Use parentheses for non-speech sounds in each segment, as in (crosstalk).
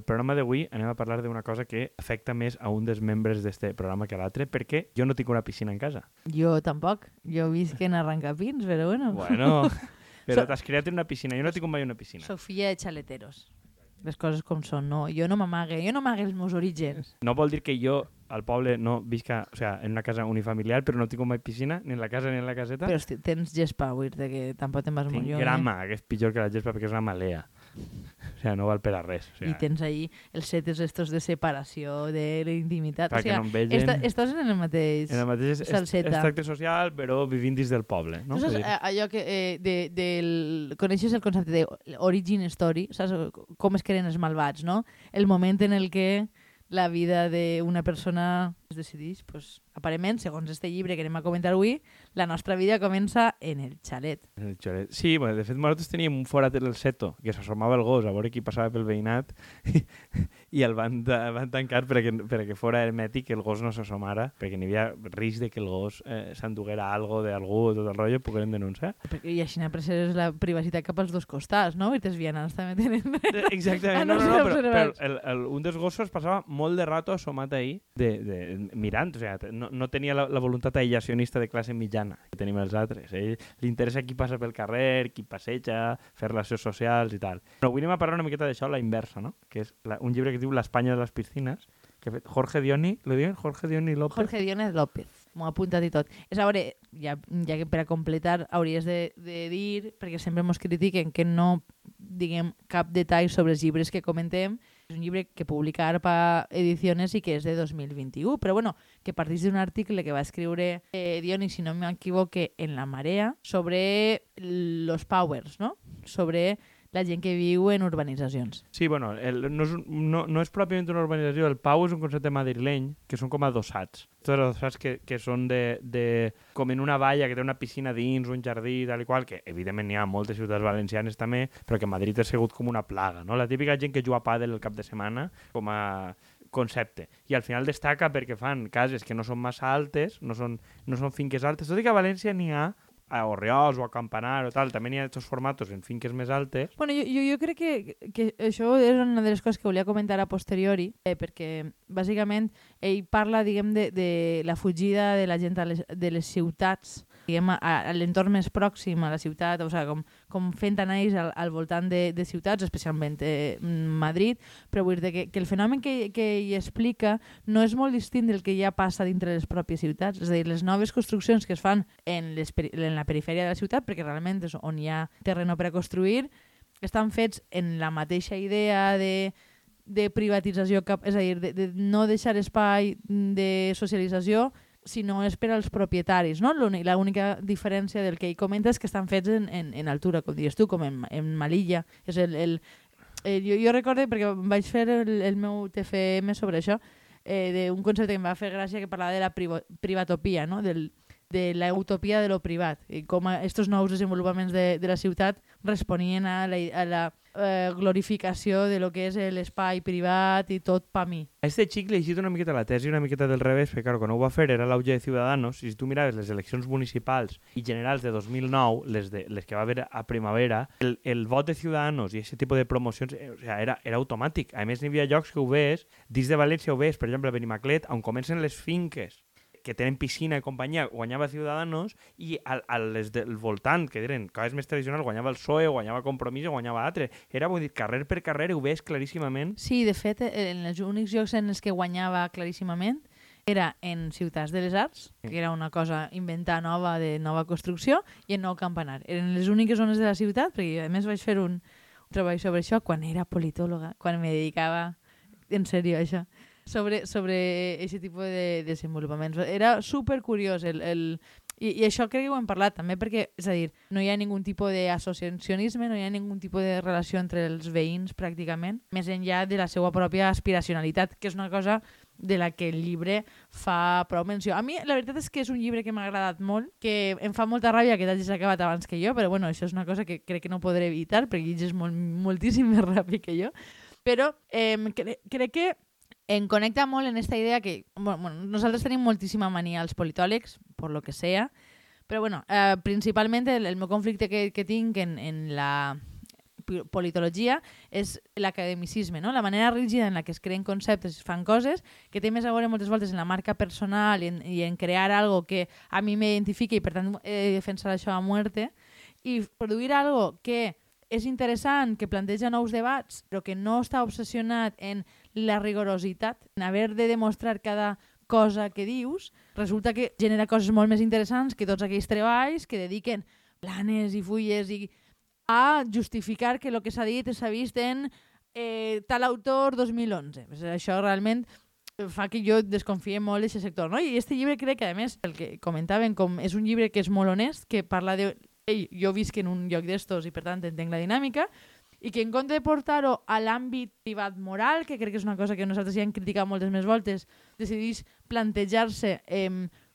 el programa d'avui anem a parlar d'una cosa que afecta més a un dels membres d'este programa que a l'altre, perquè jo no tinc una piscina en casa. Jo tampoc. Jo visc en Arrancapins, però bueno. Bueno, (laughs) però So- t'has creat una piscina. Jo no tinc mai una piscina. Soc filla de xaleteros. Les coses com són, no. Jo no m'amague, jo no m'amague els meus orígens. No vol dir que jo al poble no visca, o sea, en una casa unifamiliar, però no tinc mai piscina, ni en la casa ni en la caseta. Però hosti, tens gespa, vull dir que tampoc te'n vas molt tinc lluny. grama, que és pitjor que la gespa perquè és una malea. O sea, no val per a res. O I sea, tens ahí els setes estos de separació, de la intimitat. O sigui, no vegin... esta, estàs en el mateix... En el mateix salseta. extracte social, però vivint dins del poble. No? Tu saps eh, allò que... Eh, de, del... Coneixes el concepte de origin story? Saps com es creen els malvats, no? El moment en el que la vida d'una persona es decideix, pues, aparentment, segons este llibre que anem a comentar avui, la nostra vida comença en el xalet. El xoret. Sí, bueno, de fet nosaltres teníem un forat en el seto que s'assomava el gos a veure qui passava pel veïnat (laughs) i el van, van tancar perquè, perquè fora hermètic que el gos no s'assomara perquè n'hi havia risc de que el gos eh, s'enduguera algo d'algú tot el rotllo pogueren denunciar. Perquè, I així preserves la privacitat cap als dos costats, no? I els vianants també tenen... Eh, Exactament, (laughs) Ah, no, no no, però, però el, el, un dels gossos passava molt de rato assomat ahí de, de, mirant, o sigui, no, no tenia la, la voluntat aïllacionista de classe mitjana que tenim els altres. Ell li interessa qui passa pel carrer, qui passeja, fer relacions socials i tal. Però avui anem a parlar una miqueta d'això, la inversa, no? que és la, un llibre que es diu L'Espanya de les piscines, que ha fet Jorge Dioni, lo diuen? Jorge Dioni López. Jorge Diones López. M'ho ha apuntat i tot. És a veure, ja, ja que per a completar hauries de, de dir, perquè sempre ens critiquen que no diguem cap detall sobre els llibres que comentem, és un llibre que publica ARPA Ediciones i que és de 2021, però bueno, que partís d'un article que va escriure eh, Dioni, si no m'equivoque, en La Marea, sobre los powers, no? Sobre la gent que viu en urbanitzacions. Sí, bueno, el, no, és, no, no és pròpiament una urbanització, el Pau és un concepte madrileny, que són com adossats. Tots els adossats que, que són de, de, com en una valla que té una piscina dins, un jardí, tal i qual, que evidentment n'hi ha moltes ciutats valencianes també, però que Madrid ha sigut com una plaga, no? La típica gent que juga a pàdel el cap de setmana, com a concepte. I al final destaca perquè fan cases que no són massa altes, no són, no són finques altes, tot i que a València n'hi ha a Orriols o a Campanar o tal, també n'hi ha aquests formatos en finques més altes, Bueno, jo, jo, jo crec que, que això és una de les coses que volia comentar a posteriori, eh, perquè bàsicament ell parla, diguem, de, de la fugida de la gent a les, de les ciutats, diguem, a, a l'entorn més pròxim a la ciutat, o sigui, com, com fent anàlis al, al voltant de, de ciutats, especialment eh, Madrid, però vull dir que, que el fenomen que, que hi explica no és molt distint del que ja passa dintre les pròpies ciutats, és a dir, les noves construccions que es fan en, les, en la perifèria de la ciutat, perquè realment és on hi ha terreno per a construir, estan fets en la mateixa idea de, de privatització, cap, és a dir, de, de no deixar espai de socialització, sinó és per als propietaris. No? L'únic- L'única diferència del que ell comenta és que estan fets en, en, en altura, com dius tu, com en, en Malilla. És el, el, eh, jo, jo recordo, perquè vaig fer el, el meu TFM sobre això, eh, d'un concepte que em va fer gràcia que parlava de la privatopia, no? del, de la utopia de lo privat i com aquests nous desenvolupaments de, de la ciutat responien a la, a la eh, glorificació de lo que és l'espai privat i tot pa mi. Este xic llegit una miqueta la tesi una miqueta del revés, perquè claro, quan ho va fer era l'auge de Ciudadanos, i si tu miraves les eleccions municipals i generals de 2009, les, de, les que va haver a primavera, el, el vot de Ciudadanos i aquest tipus de promocions eh, o sea, era, era automàtic. A més, n'hi havia llocs que ho ves, dins de València ho ves, per exemple, a Benimaclet, on comencen les finques que tenen piscina i companyia, guanyava Ciudadanos, i a, a les del voltant, que eren cases més tradicionals, guanyava el PSOE, guanyava Compromís o guanyava altre. Era, vull dir, carrer per carrer, ho ves claríssimament. Sí, de fet, eh, en els únics llocs en els que guanyava claríssimament era en Ciutats de les Arts, que era una cosa inventar nova de nova construcció, i en Nou Campanar. Eren les úniques zones de la ciutat, perquè jo, a més vaig fer un, un treball sobre això quan era politòloga, quan me dedicava en sèrio a això, sobre, sobre aquest tipus de desenvolupaments. Era super curiós el, el, i, I això crec que ho hem parlat també perquè, és a dir, no hi ha ningun tipus d'associacionisme, no hi ha ningun tipus de relació entre els veïns pràcticament, més enllà de la seva pròpia aspiracionalitat, que és una cosa de la que el llibre fa prou menció. A mi la veritat és que és un llibre que m'ha agradat molt, que em fa molta ràbia que t'hagis acabat abans que jo, però bueno, això és una cosa que crec que no podré evitar perquè llegis molt, moltíssim (laughs) més ràpid que jo. Però eh, cre crec que em connecta molt en esta idea que bueno, nosaltres tenim moltíssima mania als politòlegs, por lo que sea, però bueno, eh, principalment el, el meu conflicte que, que tinc en, en la politologia és l'academicisme, no? la manera rígida en la que es creen conceptes, es fan coses, que té més a veure moltes voltes en la marca personal i en, i en crear algo que a mi m'identifica i per tant he de defensar això a muerte, i produir algo que és interessant, que planteja nous debats, però que no està obsessionat en la rigorositat, en haver de demostrar cada cosa que dius, resulta que genera coses molt més interessants que tots aquells treballs que dediquen planes i fulles i a justificar que el que s'ha dit s'ha vist en eh, tal autor 2011. Pues això realment fa que jo desconfie molt d'aquest sector. No? I este llibre crec que, a més, el que comentaven, com és un llibre que és molt honest, que parla de... Ei, jo visc en un lloc d'estos i, per tant, entenc la dinàmica, i que en compte de portar-ho a l'àmbit privat moral, que crec que és una cosa que nosaltres ja hem criticat moltes més voltes, decidís plantejar-se eh,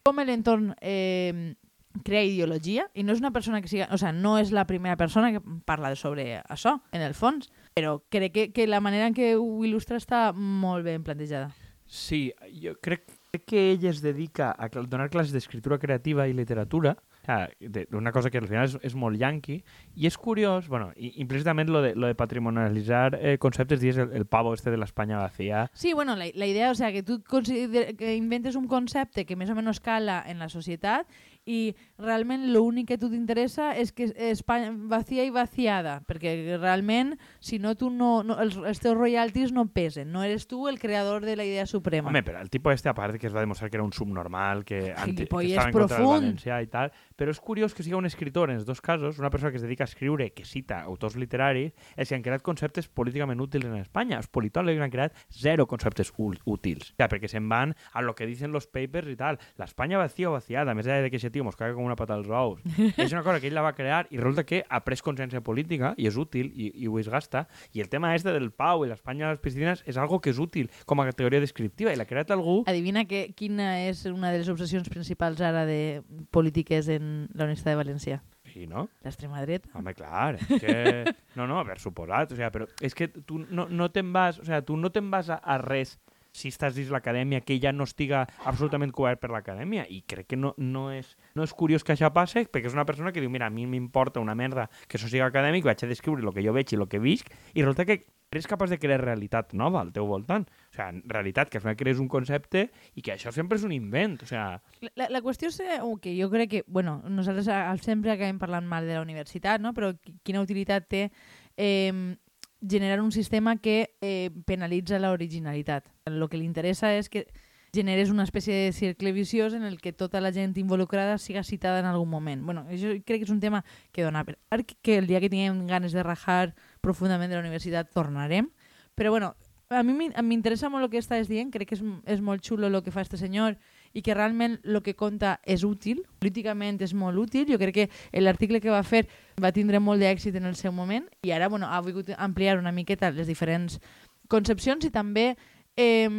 com l'entorn eh, crea ideologia, i no és una persona que siga... O sea, no és la primera persona que parla sobre això, en el fons, però crec que, que la manera en què ho il·lustra està molt ben plantejada. Sí, jo crec, crec que ell es dedica a donar classes d'escriptura creativa i literatura, ah, de- una cosa que al final és, és molt yanqui, i és curiós, bueno, i, implícitament lo de, lo de patrimonialitzar eh, conceptes, dies el, el pavo este de l'Espanya vacía, Sí, bueno, la, la idea, o sea, que tu que inventes un concepte que més o menys cala en la societat i realment l'únic que a tu t'interessa és que Espanya vacía i vaciada, perquè realment, si no, tu no, no els, els teus royalties no pesen, no eres tu el creador de la idea suprema. Home, però el tipus este, a part que es va demostrar que era un subnormal, que, anti, que estava en contra del profund. valencià i tal, però és curiós que siga un escritor, en els dos casos, una persona que es dedica a escriure, que cita autors literaris, que han creat conceptes políticament útils en Espanya. Els politòlegs han creat zero conceptes útils, ja, perquè se'n van a lo que dicen los papers i tal. L'Espanya vacía o vaciada, més allà de que aquest tio mos caga com una pata als ous. (laughs) és una cosa que ell la va crear i resulta que ha pres consciència política i és útil i, i ho es gasta. I el tema este del Pau i l'Espanya a les piscines és algo que és útil com a categoria descriptiva i l'ha creat algú Adivina que, quina és una de les obsessions principals ara de polítiques en la Universitat de València? Sí, no? L'extrema dreta. Home, clar, és que... (laughs) No, no, per suposat, o sea, però és que tu no, no te'n vas, o sea, tu no te'n vas a, a res si estàs dins l'acadèmia que ja no estiga absolutament cobert per l'acadèmia i crec que no, no, és, no és curiós que això passe perquè és una persona que diu, mira, a mi m'importa una merda que això siga acadèmic, vaig a descriure el que jo veig i el que visc i resulta que eres capaç de crear realitat nova al teu voltant. O sigui, realitat, que al final crees un concepte i que això sempre és un invent. O sigui, La, la qüestió és eh, que jo crec que, bueno, nosaltres sempre acabem parlant mal de la universitat, no? però qui- quina utilitat té eh, generar un sistema que eh, penalitza l'originalitat. El que li interessa és que generes una espècie de cercle viciós en el que tota la gent involucrada siga citada en algun moment. Bueno, això crec que és un tema que dona per art, que el dia que tinguem ganes de rajar profundament de la universitat tornarem, però bueno, a mi m'in- m'interessa molt el que estàs dient, crec que és, és molt xulo el que fa este senyor i que realment el que conta és útil, políticament és molt útil, jo crec que l'article que va fer va tindre molt d'èxit en el seu moment i ara bueno, ha volgut ampliar una miqueta les diferents concepcions i també eh,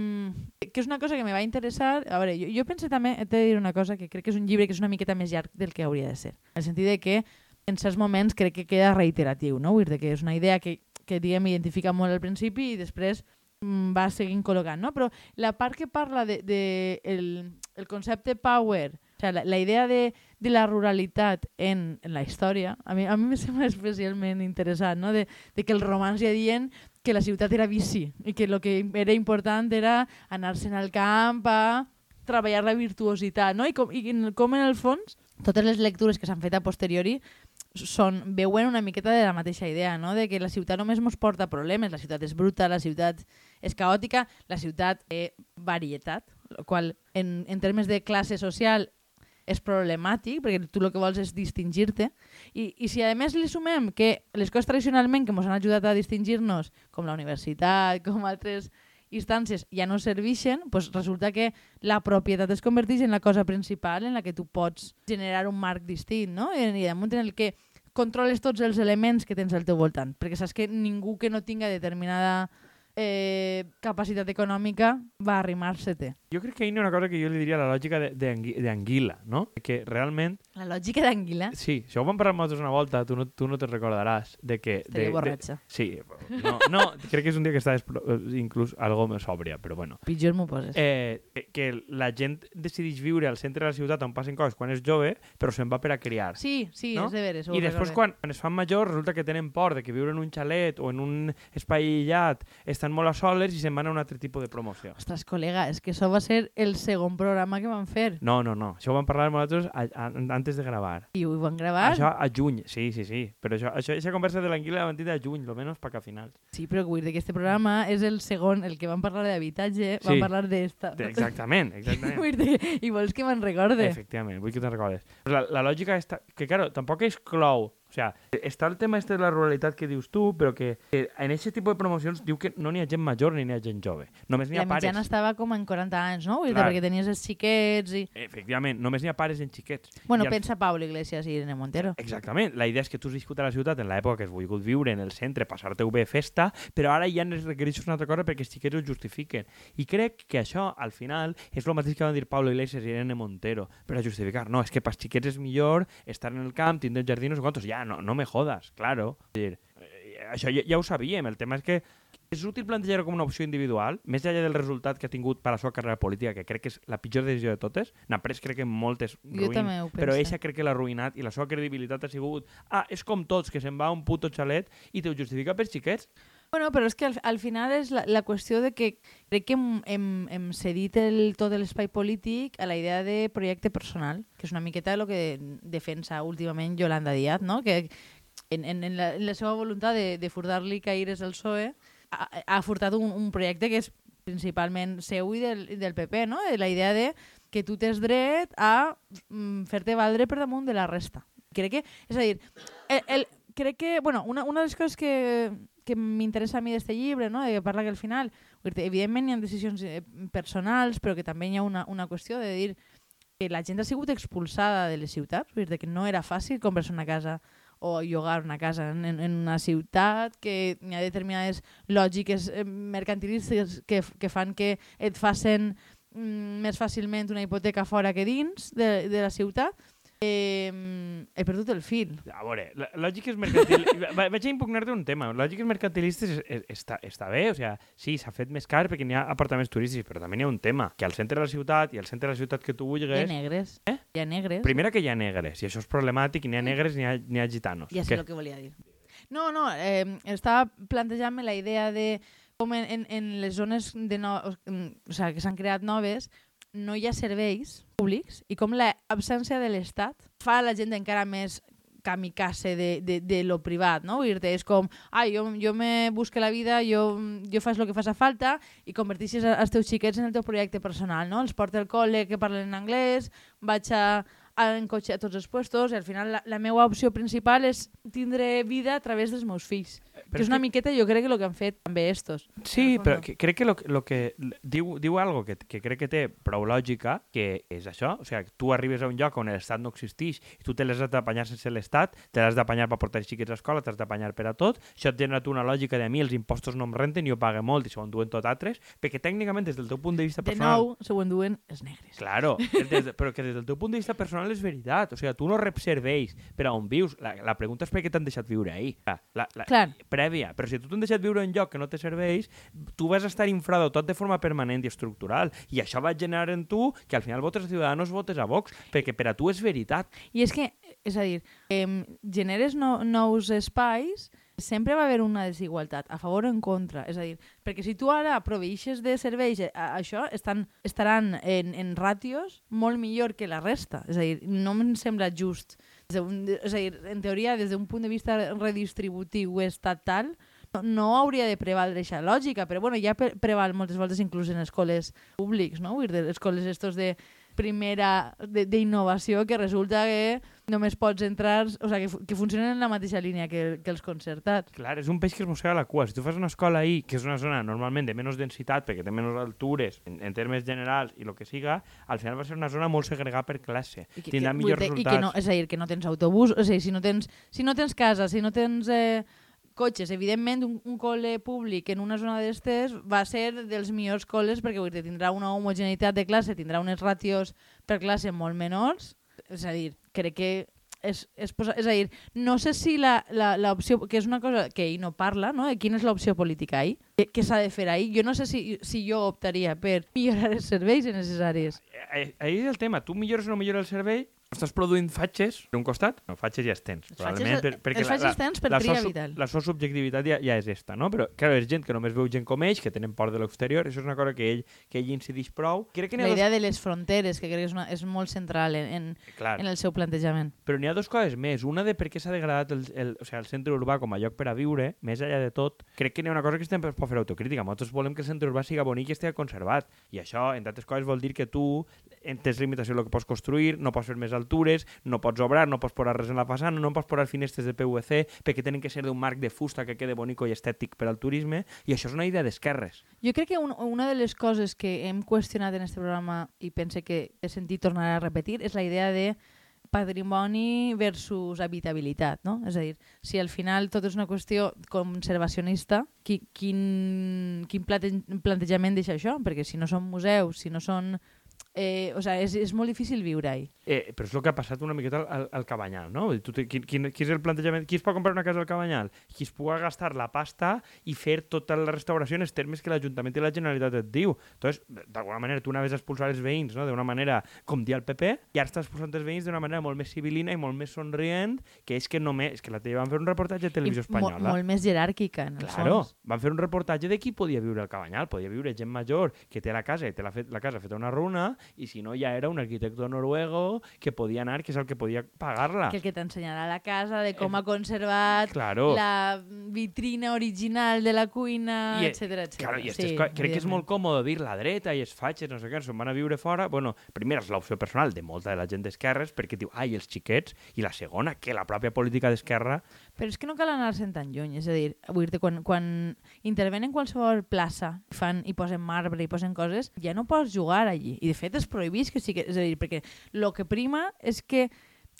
que és una cosa que me va interessar a veure, jo, jo pensé també, he de dir una cosa que crec que és un llibre que és una miqueta més llarg del que hauria de ser, en el sentit de que en certs moments crec que queda reiteratiu, no? Vull dir que és una idea que, que diguem, identifica molt al principi i després mm, va seguint col·locant, no? Però la part que parla de, de el, el concepte power, o sea, la, la idea de, de la ruralitat en, en la història, a mi, a mi me sembla (laughs) especialment interessant, no? De, de que el romans ja dient que la ciutat era bici i que el que era important era anar-se'n al camp a treballar la virtuositat, no? I com, i com en el fons totes les lectures que s'han fet a posteriori són, veuen una miqueta de la mateixa idea, no? de que la ciutat només ens porta problemes, la ciutat és bruta, la ciutat és caòtica, la ciutat té varietat, el qual en, en termes de classe social és problemàtic, perquè tu el que vols és distingir-te, i, i si a més li sumem que les coses tradicionalment que ens han ajudat a distingir-nos, com la universitat, com altres instàncies ja no serveixen, pues resulta que la propietat es converteix en la cosa principal en la que tu pots generar un marc distint, no? I, i damunt en el que controles tots els elements que tens al teu voltant, perquè saps que ningú que no tinga determinada eh, capacitat econòmica va arrimar-se-te. Jo crec que hi ha una cosa que jo li diria la lògica de- de angui- d'anguila, no? Que realment, La lògica d'Anguila sí, això ho vam parlar amb nosaltres una volta, tu no, tu no te'n recordaràs, de que... De, estaria de, borratxa. sí, no, no, crec que és un dia que estaves pro- eh, inclús algo més sòbria, però bueno. Pitjor m'ho poses. Eh, que- que la gent decideix viure al centre de la ciutat on passen coses quan és jove, però se'n va per a criar. sí, sí, no? és de veres. I després, quan, quan es fan majors, resulta que tenen por de que viure en un xalet o en un espai aïllat estan molt a soles i se'n van a un altre tipus de promoció. Ostres, col·lega, és que això va ser el segon programa que vam fer. No, no, no. Això ho vam parlar amb nosaltres a, a, antes de gravar. I ho van gravar. Això a juny, sí, sí, sí. Però això, això, aquesta conversa de l'anguila la mentida a juny, almenys per que a final. Sí, però vull dir que este programa és el segon, el que vam parlar d'habitatge, Sí. parlar d'esta. Exactament, exactament. (laughs) Vull dir, I vols que me'n recorde? Efectivament, vull que te'n recordes. Però la, la lògica està... Que, claro, tampoc exclou... O sea, està el tema este de la ruralitat que dius tu, però que, que en aquest tipus de promocions diu que no n'hi ha gent major ni n'hi ha gent jove. Només n'hi La ha pares. mitjana estava com en 40 anys, no? Vull dir, perquè tenies els xiquets i... Efectivament, només n'hi ha pares en xiquets. Bueno, I pensa Pablo Iglesias i Irene Montero. Exactament. La idea és que tu has viscut a la ciutat en l'època que has volgut viure en el centre, passar-te-ho bé festa, però ara ja es requereixes una altra cosa perquè els xiquets ho justifiquen. I crec que això, al final, és el mateix que van dir Pablo Iglesias i Irene Montero, per a justificar. No, és que pels xiquets és millor estar en el camp, tindre no sé quantos. Ja, no, no me jodas, claro. Dir, eh, això ja, ja ho sabíem. El tema és que és útil plantejar-ho com una opció individual, més enllà del resultat que ha tingut per a la seva carrera política, que crec que és la pitjor decisió de totes. N'ha pres, crec que moltes ruïn, però eixa crec que l'ha arruïnat i la seva credibilitat ha sigut ah, és com tots, que se'n va un puto xalet i te ho justifica per xiquets. Bueno, però és que al, al final és la, la qüestió de que crec que hem, hem, hem cedit el, tot l'espai polític a la idea de projecte personal, que és una miqueta el que defensa últimament Yolanda Díaz, no? que en, en, en, la, en la seva voluntat de, de furtar-li caires al PSOE ha, ha furtat un, un projecte que és principalment seu i del, del PP, no? La idea de que tu tens dret a mm, fer-te valdre per damunt de la resta. Crec que, és a dir, el, el, crec que, bueno, una, una de les coses que, que m'interessa a mi d'aquest llibre, no? que parla que al final, evidentment hi ha decisions eh, personals, però que també hi ha una, una qüestió de dir que la gent ha sigut expulsada de les ciutats, vull dir que no era fàcil comprar-se una casa o llogar una casa en, en, en una ciutat, que hi ha determinades lògiques eh, mercantilistes que, que fan que et facin mm, més fàcilment una hipoteca fora que dins de, de la ciutat. Eh, he perdut el fil. A veure, la- lògiques mercantilistes... (laughs) Vaig a impugnar-te un tema. Lògiques mercantilistes està, està bé, o sigui, sí, s'ha fet més car perquè n'hi ha apartaments turístics, però també n'hi ha un tema, que al centre de la ciutat i al centre de la ciutat que tu Hi ha vulguis... negres. Eh? Hi ha negres. Primera que hi ha negres, i això és problemàtic, i n'hi ha negres ni hi ha, ni hi ha gitanos. Ja sé Que- el que volia dir. No, no, eh, estava plantejant-me la idea de com en, en, en les zones de no, o, o sigui, que s'han creat noves no hi ha serveis públics i com l'absència de l'Estat fa a la gent encara més kamikaze de, de, de lo privat, no? Dir-te, és com, ai, jo, jo me busque la vida, jo, jo faig el que fa falta i convertixes els teus xiquets en el teu projecte personal, no? Els porta al col·le que parlen anglès, vaig a, a en cotxe a tots els puestos i al final la, la meva opció principal és tindre vida a través dels meus fills. Però que és una que- miqueta, jo crec que el que han fet també estos. Sí, el però que, crec que lo, lo que diu, diu algo que, que crec que té prou lògica, que és això, o sigui, tu arribes a un lloc on l'Estat no existeix i tu te l'has d'apanyar sense l'Estat, te l'has d'apanyar per portar xiquets a escola, t'has d'apanyar per a tot, això et genera tu una lògica de a mi els impostos no em renten, jo pague molt i s'ho enduen tot altres, perquè tècnicament des del teu punt de vista De personal... nou, s'ho enduen els negres. Claro, (laughs) des de, però que des del teu punt de vista personal és veritat. O sigui, tu no reps serveis per a on vius. La, la pregunta és per què t'han deixat viure ahir. La, la, la, Clar. Prèvia. Però si tu t'han deixat viure en lloc que no té serveis, tu vas estar infradotat de forma permanent i estructural. I això va generar en tu que al final votes a Ciudadanos, votes a Vox, perquè per a tu és veritat. I és que, és a dir, eh, generes no, nous espais, sempre va haver una desigualtat, a favor o en contra. És a dir, perquè si tu ara proveixes de serveis, això estan, estaran en, en ràtios molt millor que la resta. És a dir, no em sembla just. D'un- És a dir, en teoria, des d'un punt de vista redistributiu estatal, no, hauria de prevaldre aquesta lògica, però bueno, ja pre preval moltes voltes inclús en escoles públics, no? Vull dir, escoles estos de primera d'innovació que resulta que només pots entrar, o sigui, que, que funcionen en la mateixa línia que, que els concertats. Clar, és un peix que es mossega la cua. Si tu fas una escola ahí, que és una zona normalment de menys densitat, perquè té menys altures, en, en termes generals i el que siga, al final va ser una zona molt segregada per classe. I que, Tindrà que, millors dir, i resultats. que no, és a dir, que no tens autobús, o sigui, si no tens, si no tens casa, si no tens eh, cotxes. Evidentment, un, un col·le públic en una zona d'estes va ser dels millors col·les perquè vull dir, tindrà una homogeneïtat de classe, tindrà unes ràtios per classe molt menors. És a dir, crec que és, és, posa, és a dir, no sé si l'opció, que és una cosa que ell no parla, no? de quina és l'opció política ahir, què, què s'ha de fer ahir. Jo no sé si, si jo optaria per millorar els serveis necessaris. Ahir és el tema, tu millores o no millores el servei, estàs produint fatxes per un costat, no, fatxes ja els tens. Els fatxes, per, perquè els fatxes la, tens per la, tria so, vital. La sua subjectivitat ja, ja és esta, no? Però, clar, és gent que només veu gent com ells, que tenen por de l'exterior, això és una cosa que ell, que ell incideix prou. Crec que la idea dos... de les fronteres, que crec que és, una, és molt central en, en, clar. en el seu plantejament. Però n'hi ha dues coses més. Una de per què s'ha degradat el, el, o sigui, el centre urbà com a lloc per a viure, més enllà de tot, crec que n'hi ha una cosa que estem per fer autocrítica. Nosaltres volem que el centre urbà siga bonic i estigui conservat. I això, entre altres coses, vol dir que tu tens limitació del que pots construir, no pots fer més altures, no pots obrar, no pots posar res en la façana, no pots posar finestres de PVC perquè tenen que ser d'un marc de fusta que quede bonico i estètic per al turisme, i això és una idea d'esquerres. Jo crec que un, una de les coses que hem qüestionat en aquest programa i pense que he sentit tornar a repetir és la idea de patrimoni versus habitabilitat, no? És a dir, si al final tot és una qüestió conservacionista, qui, quin, quin plantejament deixa això? Perquè si no són museus, si no són eh, o sea, és, és molt difícil viure-hi. Eh, però és el que ha passat una miqueta al, al Cabanyal, no? Tu, quin, quin, quin és el plantejament? Qui es pot comprar una casa al Cabanyal? Qui es pugui gastar la pasta i fer tota la restauració en els termes que l'Ajuntament i la Generalitat et diu. Entonces, d'alguna manera, tu anaves a expulsar els veïns no? d'una manera com dia el PP i ara estàs expulsant els veïns d'una manera molt més civilina i molt més somrient, que és que només... És que la teva van fer un reportatge de televisió I espanyola. Molt, molt més jeràrquica, en el claro, fons. van fer un reportatge de qui podia viure al Cabanyal. Podia viure gent major que té la casa i té la, fet, la casa feta una runa i si no ja era un arquitecte noruego que podia anar, que és el que podia pagar-la. Que el que t'ensenyarà la casa, de com eh, ha conservat claro. la vitrina original de la cuina, etc etc. Claro, i sí, crec que és molt còmode dir la dreta i els fatxes, no sé què, se'n van a viure fora. Bueno, primera és l'opció personal de molta de la gent d'esquerres, perquè diu, ai, els xiquets, i la segona, que la pròpia política d'esquerra... Però és que no cal anar-se'n tan lluny, és a dir, vull dir quan, quan intervenen en qualsevol plaça fan i posen marbre i posen coses, ja no pots jugar allí. I de fet és prohibit que sí que... És a dir, perquè el que prima és que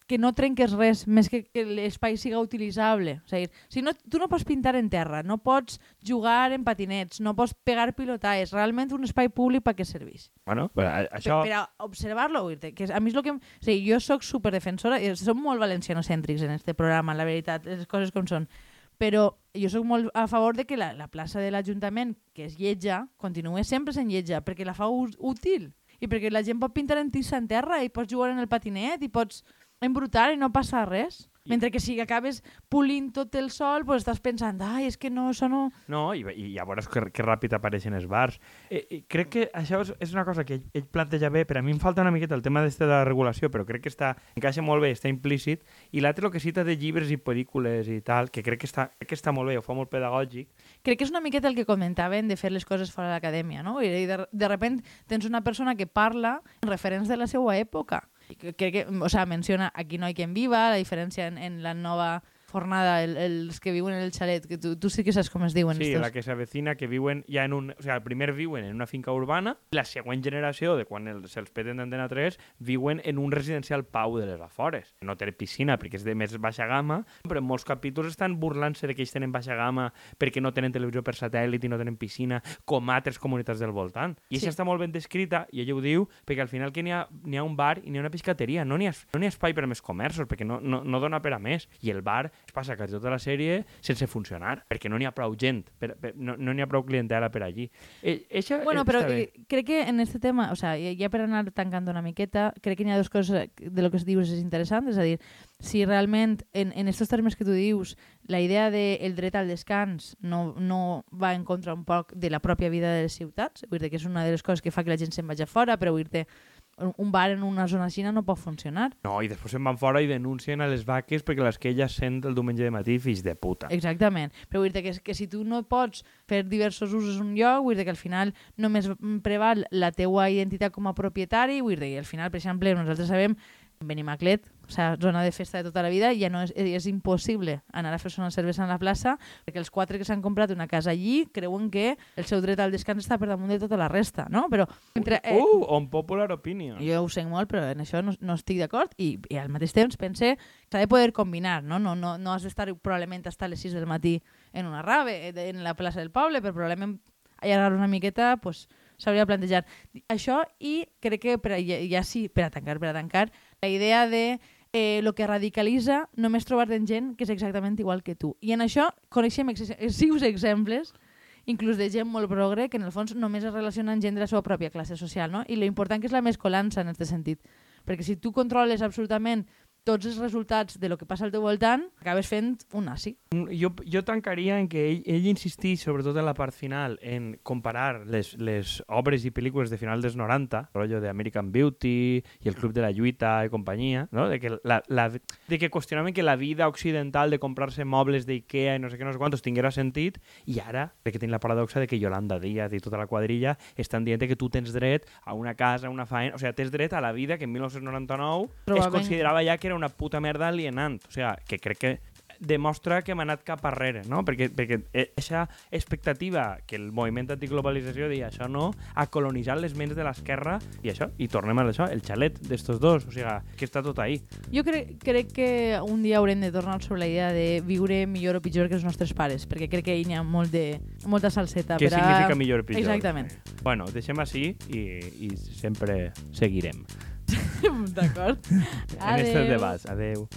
que no trenques res, més que que l'espai siga utilitzable. O sigui, si no, tu no pots pintar en terra, no pots jugar en patinets, no pots pegar pilotaes, realment un espai públic per què serveix. Bueno, però això... Per, per a observar-lo, que a mi és el que... O sigui, jo sóc superdefensora, i som molt valencianocèntrics en este programa, la veritat, les coses com són, però jo sóc molt a favor de que la, la plaça de l'Ajuntament, que és lletja, continuï sempre sent lletja, perquè la fa útil i perquè la gent pot pintar en tissa en terra i pots jugar en el patinet i pots embrutar i no passa res. Mentre que si acabes pulint tot el sol, pues estàs pensant, ai, és que no, això no... No, i, i ja veuràs que, que ràpid apareixen els bars. Eh, eh, crec que això és, és una cosa que ell, ell planteja bé, però a mi em falta una miqueta el tema de la regulació, però crec que està, encaixa molt bé, està implícit, i l'altre el que cita de llibres i pel·lícules i tal, que crec que està, crec que està molt bé, ho fa molt pedagògic. Crec que és una miqueta el que comentaven de fer les coses fora de l'acadèmia, no? I de, de repent tens una persona que parla en referents de la seva època Que, o sea, menciona Aquí no hay quien viva, la diferència en, en la nova fornada, el, els que viuen en el xalet, que tu, tu sí que saps com es diuen. Sí, estos. la que s'avecina, que viuen ja en un... O sea, el primer viuen en una finca urbana, la següent generació, de quan el, se'ls peten d'Antena 3, viuen en un residencial pau de les Afores. No té piscina perquè és de més baixa gamma, però en molts capítols estan burlant-se de que ells tenen baixa gamma perquè no tenen televisió per satèl·lit i no tenen piscina, com altres comunitats del voltant. I sí. això està molt ben descrita, i ella ho diu, perquè al final que n'hi ha, ha un bar i n'hi ha una piscateria, no n'hi ha, no ha espai per a més comerços, perquè no, no, no dona per a més. I el bar es passa quasi tota la sèrie sense funcionar, perquè no n'hi ha prou gent, per, per, no n'hi no ha prou clientela per allí. Eh, eixa, bueno, però eh, crec que en este tema, o sea, ja per anar tancant una miqueta, crec que n'hi ha dues coses de lo que es dius és interessant, és a dir, si realment en, en estos termes que tu dius la idea del de dret al descans no, no va en contra un poc de la pròpia vida de les ciutats, vull dir que és una de les coses que fa que la gent se'n vagi fora, però vull dir un bar en una zona així no pot funcionar. No, i després se'n van fora i denuncien a les vaques perquè les que elles sent el diumenge de matí, fills de puta. Exactament. Però vull dir que, que si tu no pots fer diversos usos un lloc, vull dir que al final només preval la teua identitat com a propietari, vull dir que al final, per exemple, nosaltres sabem Benimaclet, o sigui, zona de festa de tota la vida, ja no és, és impossible anar a fer-se una cervesa a la plaça, perquè els quatre que s'han comprat una casa allí creuen que el seu dret al descans està per damunt de tota la resta, no? Però entre, eh, Uh, on popular opinion. jo ho sé molt, però en això no, no estic d'acord i, i al mateix temps pense que s'ha de poder combinar, no? No, no, no has d'estar probablement hasta les 6 del matí en una rave, eh, en la plaça del poble, però probablement allargar una miqueta pues, s'hauria de plantejar. Això i crec que per, a- ja, ja sí, per a tancar, per a tancar, la idea de eh, que radicalitza només trobar-te en gent que és exactament igual que tu. I en això coneixem excessius exemples inclús de gent molt progre que en el fons només es relaciona amb gent de la seva pròpia classe social, no? I lo important que és la mescolança en aquest sentit. Perquè si tu controles absolutament tots els resultats de lo que passa al teu voltant, acabes fent un nazi. Jo, jo tancaria en que ell, ell insistís, sobretot en la part final, en comparar les, les obres i pel·lícules de final dels 90, rotllo de American Beauty i el Club de la Lluita i companyia, no? de, que la, la, de que qüestionaven que la vida occidental de comprar-se mobles d'Ikea i no sé què, no sé quantos tinguera sentit, i ara, perquè tenim la paradoxa de que Yolanda Díaz i tota la quadrilla estan dient que tu tens dret a una casa, a una feina, o sigui, tens dret a la vida que en 1999 es Probablement. considerava ja que era una puta merda alienant. O sigui, que crec que demostra que hem anat cap arrere, no? Perquè, perquè aquesta expectativa que el moviment antiglobalització deia això no, ha colonitzat les ments de l'esquerra i això, i tornem a això, el xalet d'estos dos, o sigui, que està tot ahí. Jo crec, crec que un dia haurem de tornar sobre la idea de viure millor o pitjor que els nostres pares, perquè crec que hi ha molt de, molta salseta. Què per a... significa millor o pitjor? Exactament. Bueno, deixem així i, i sempre seguirem (laughs) D'acord. en aquests debats. Adeu.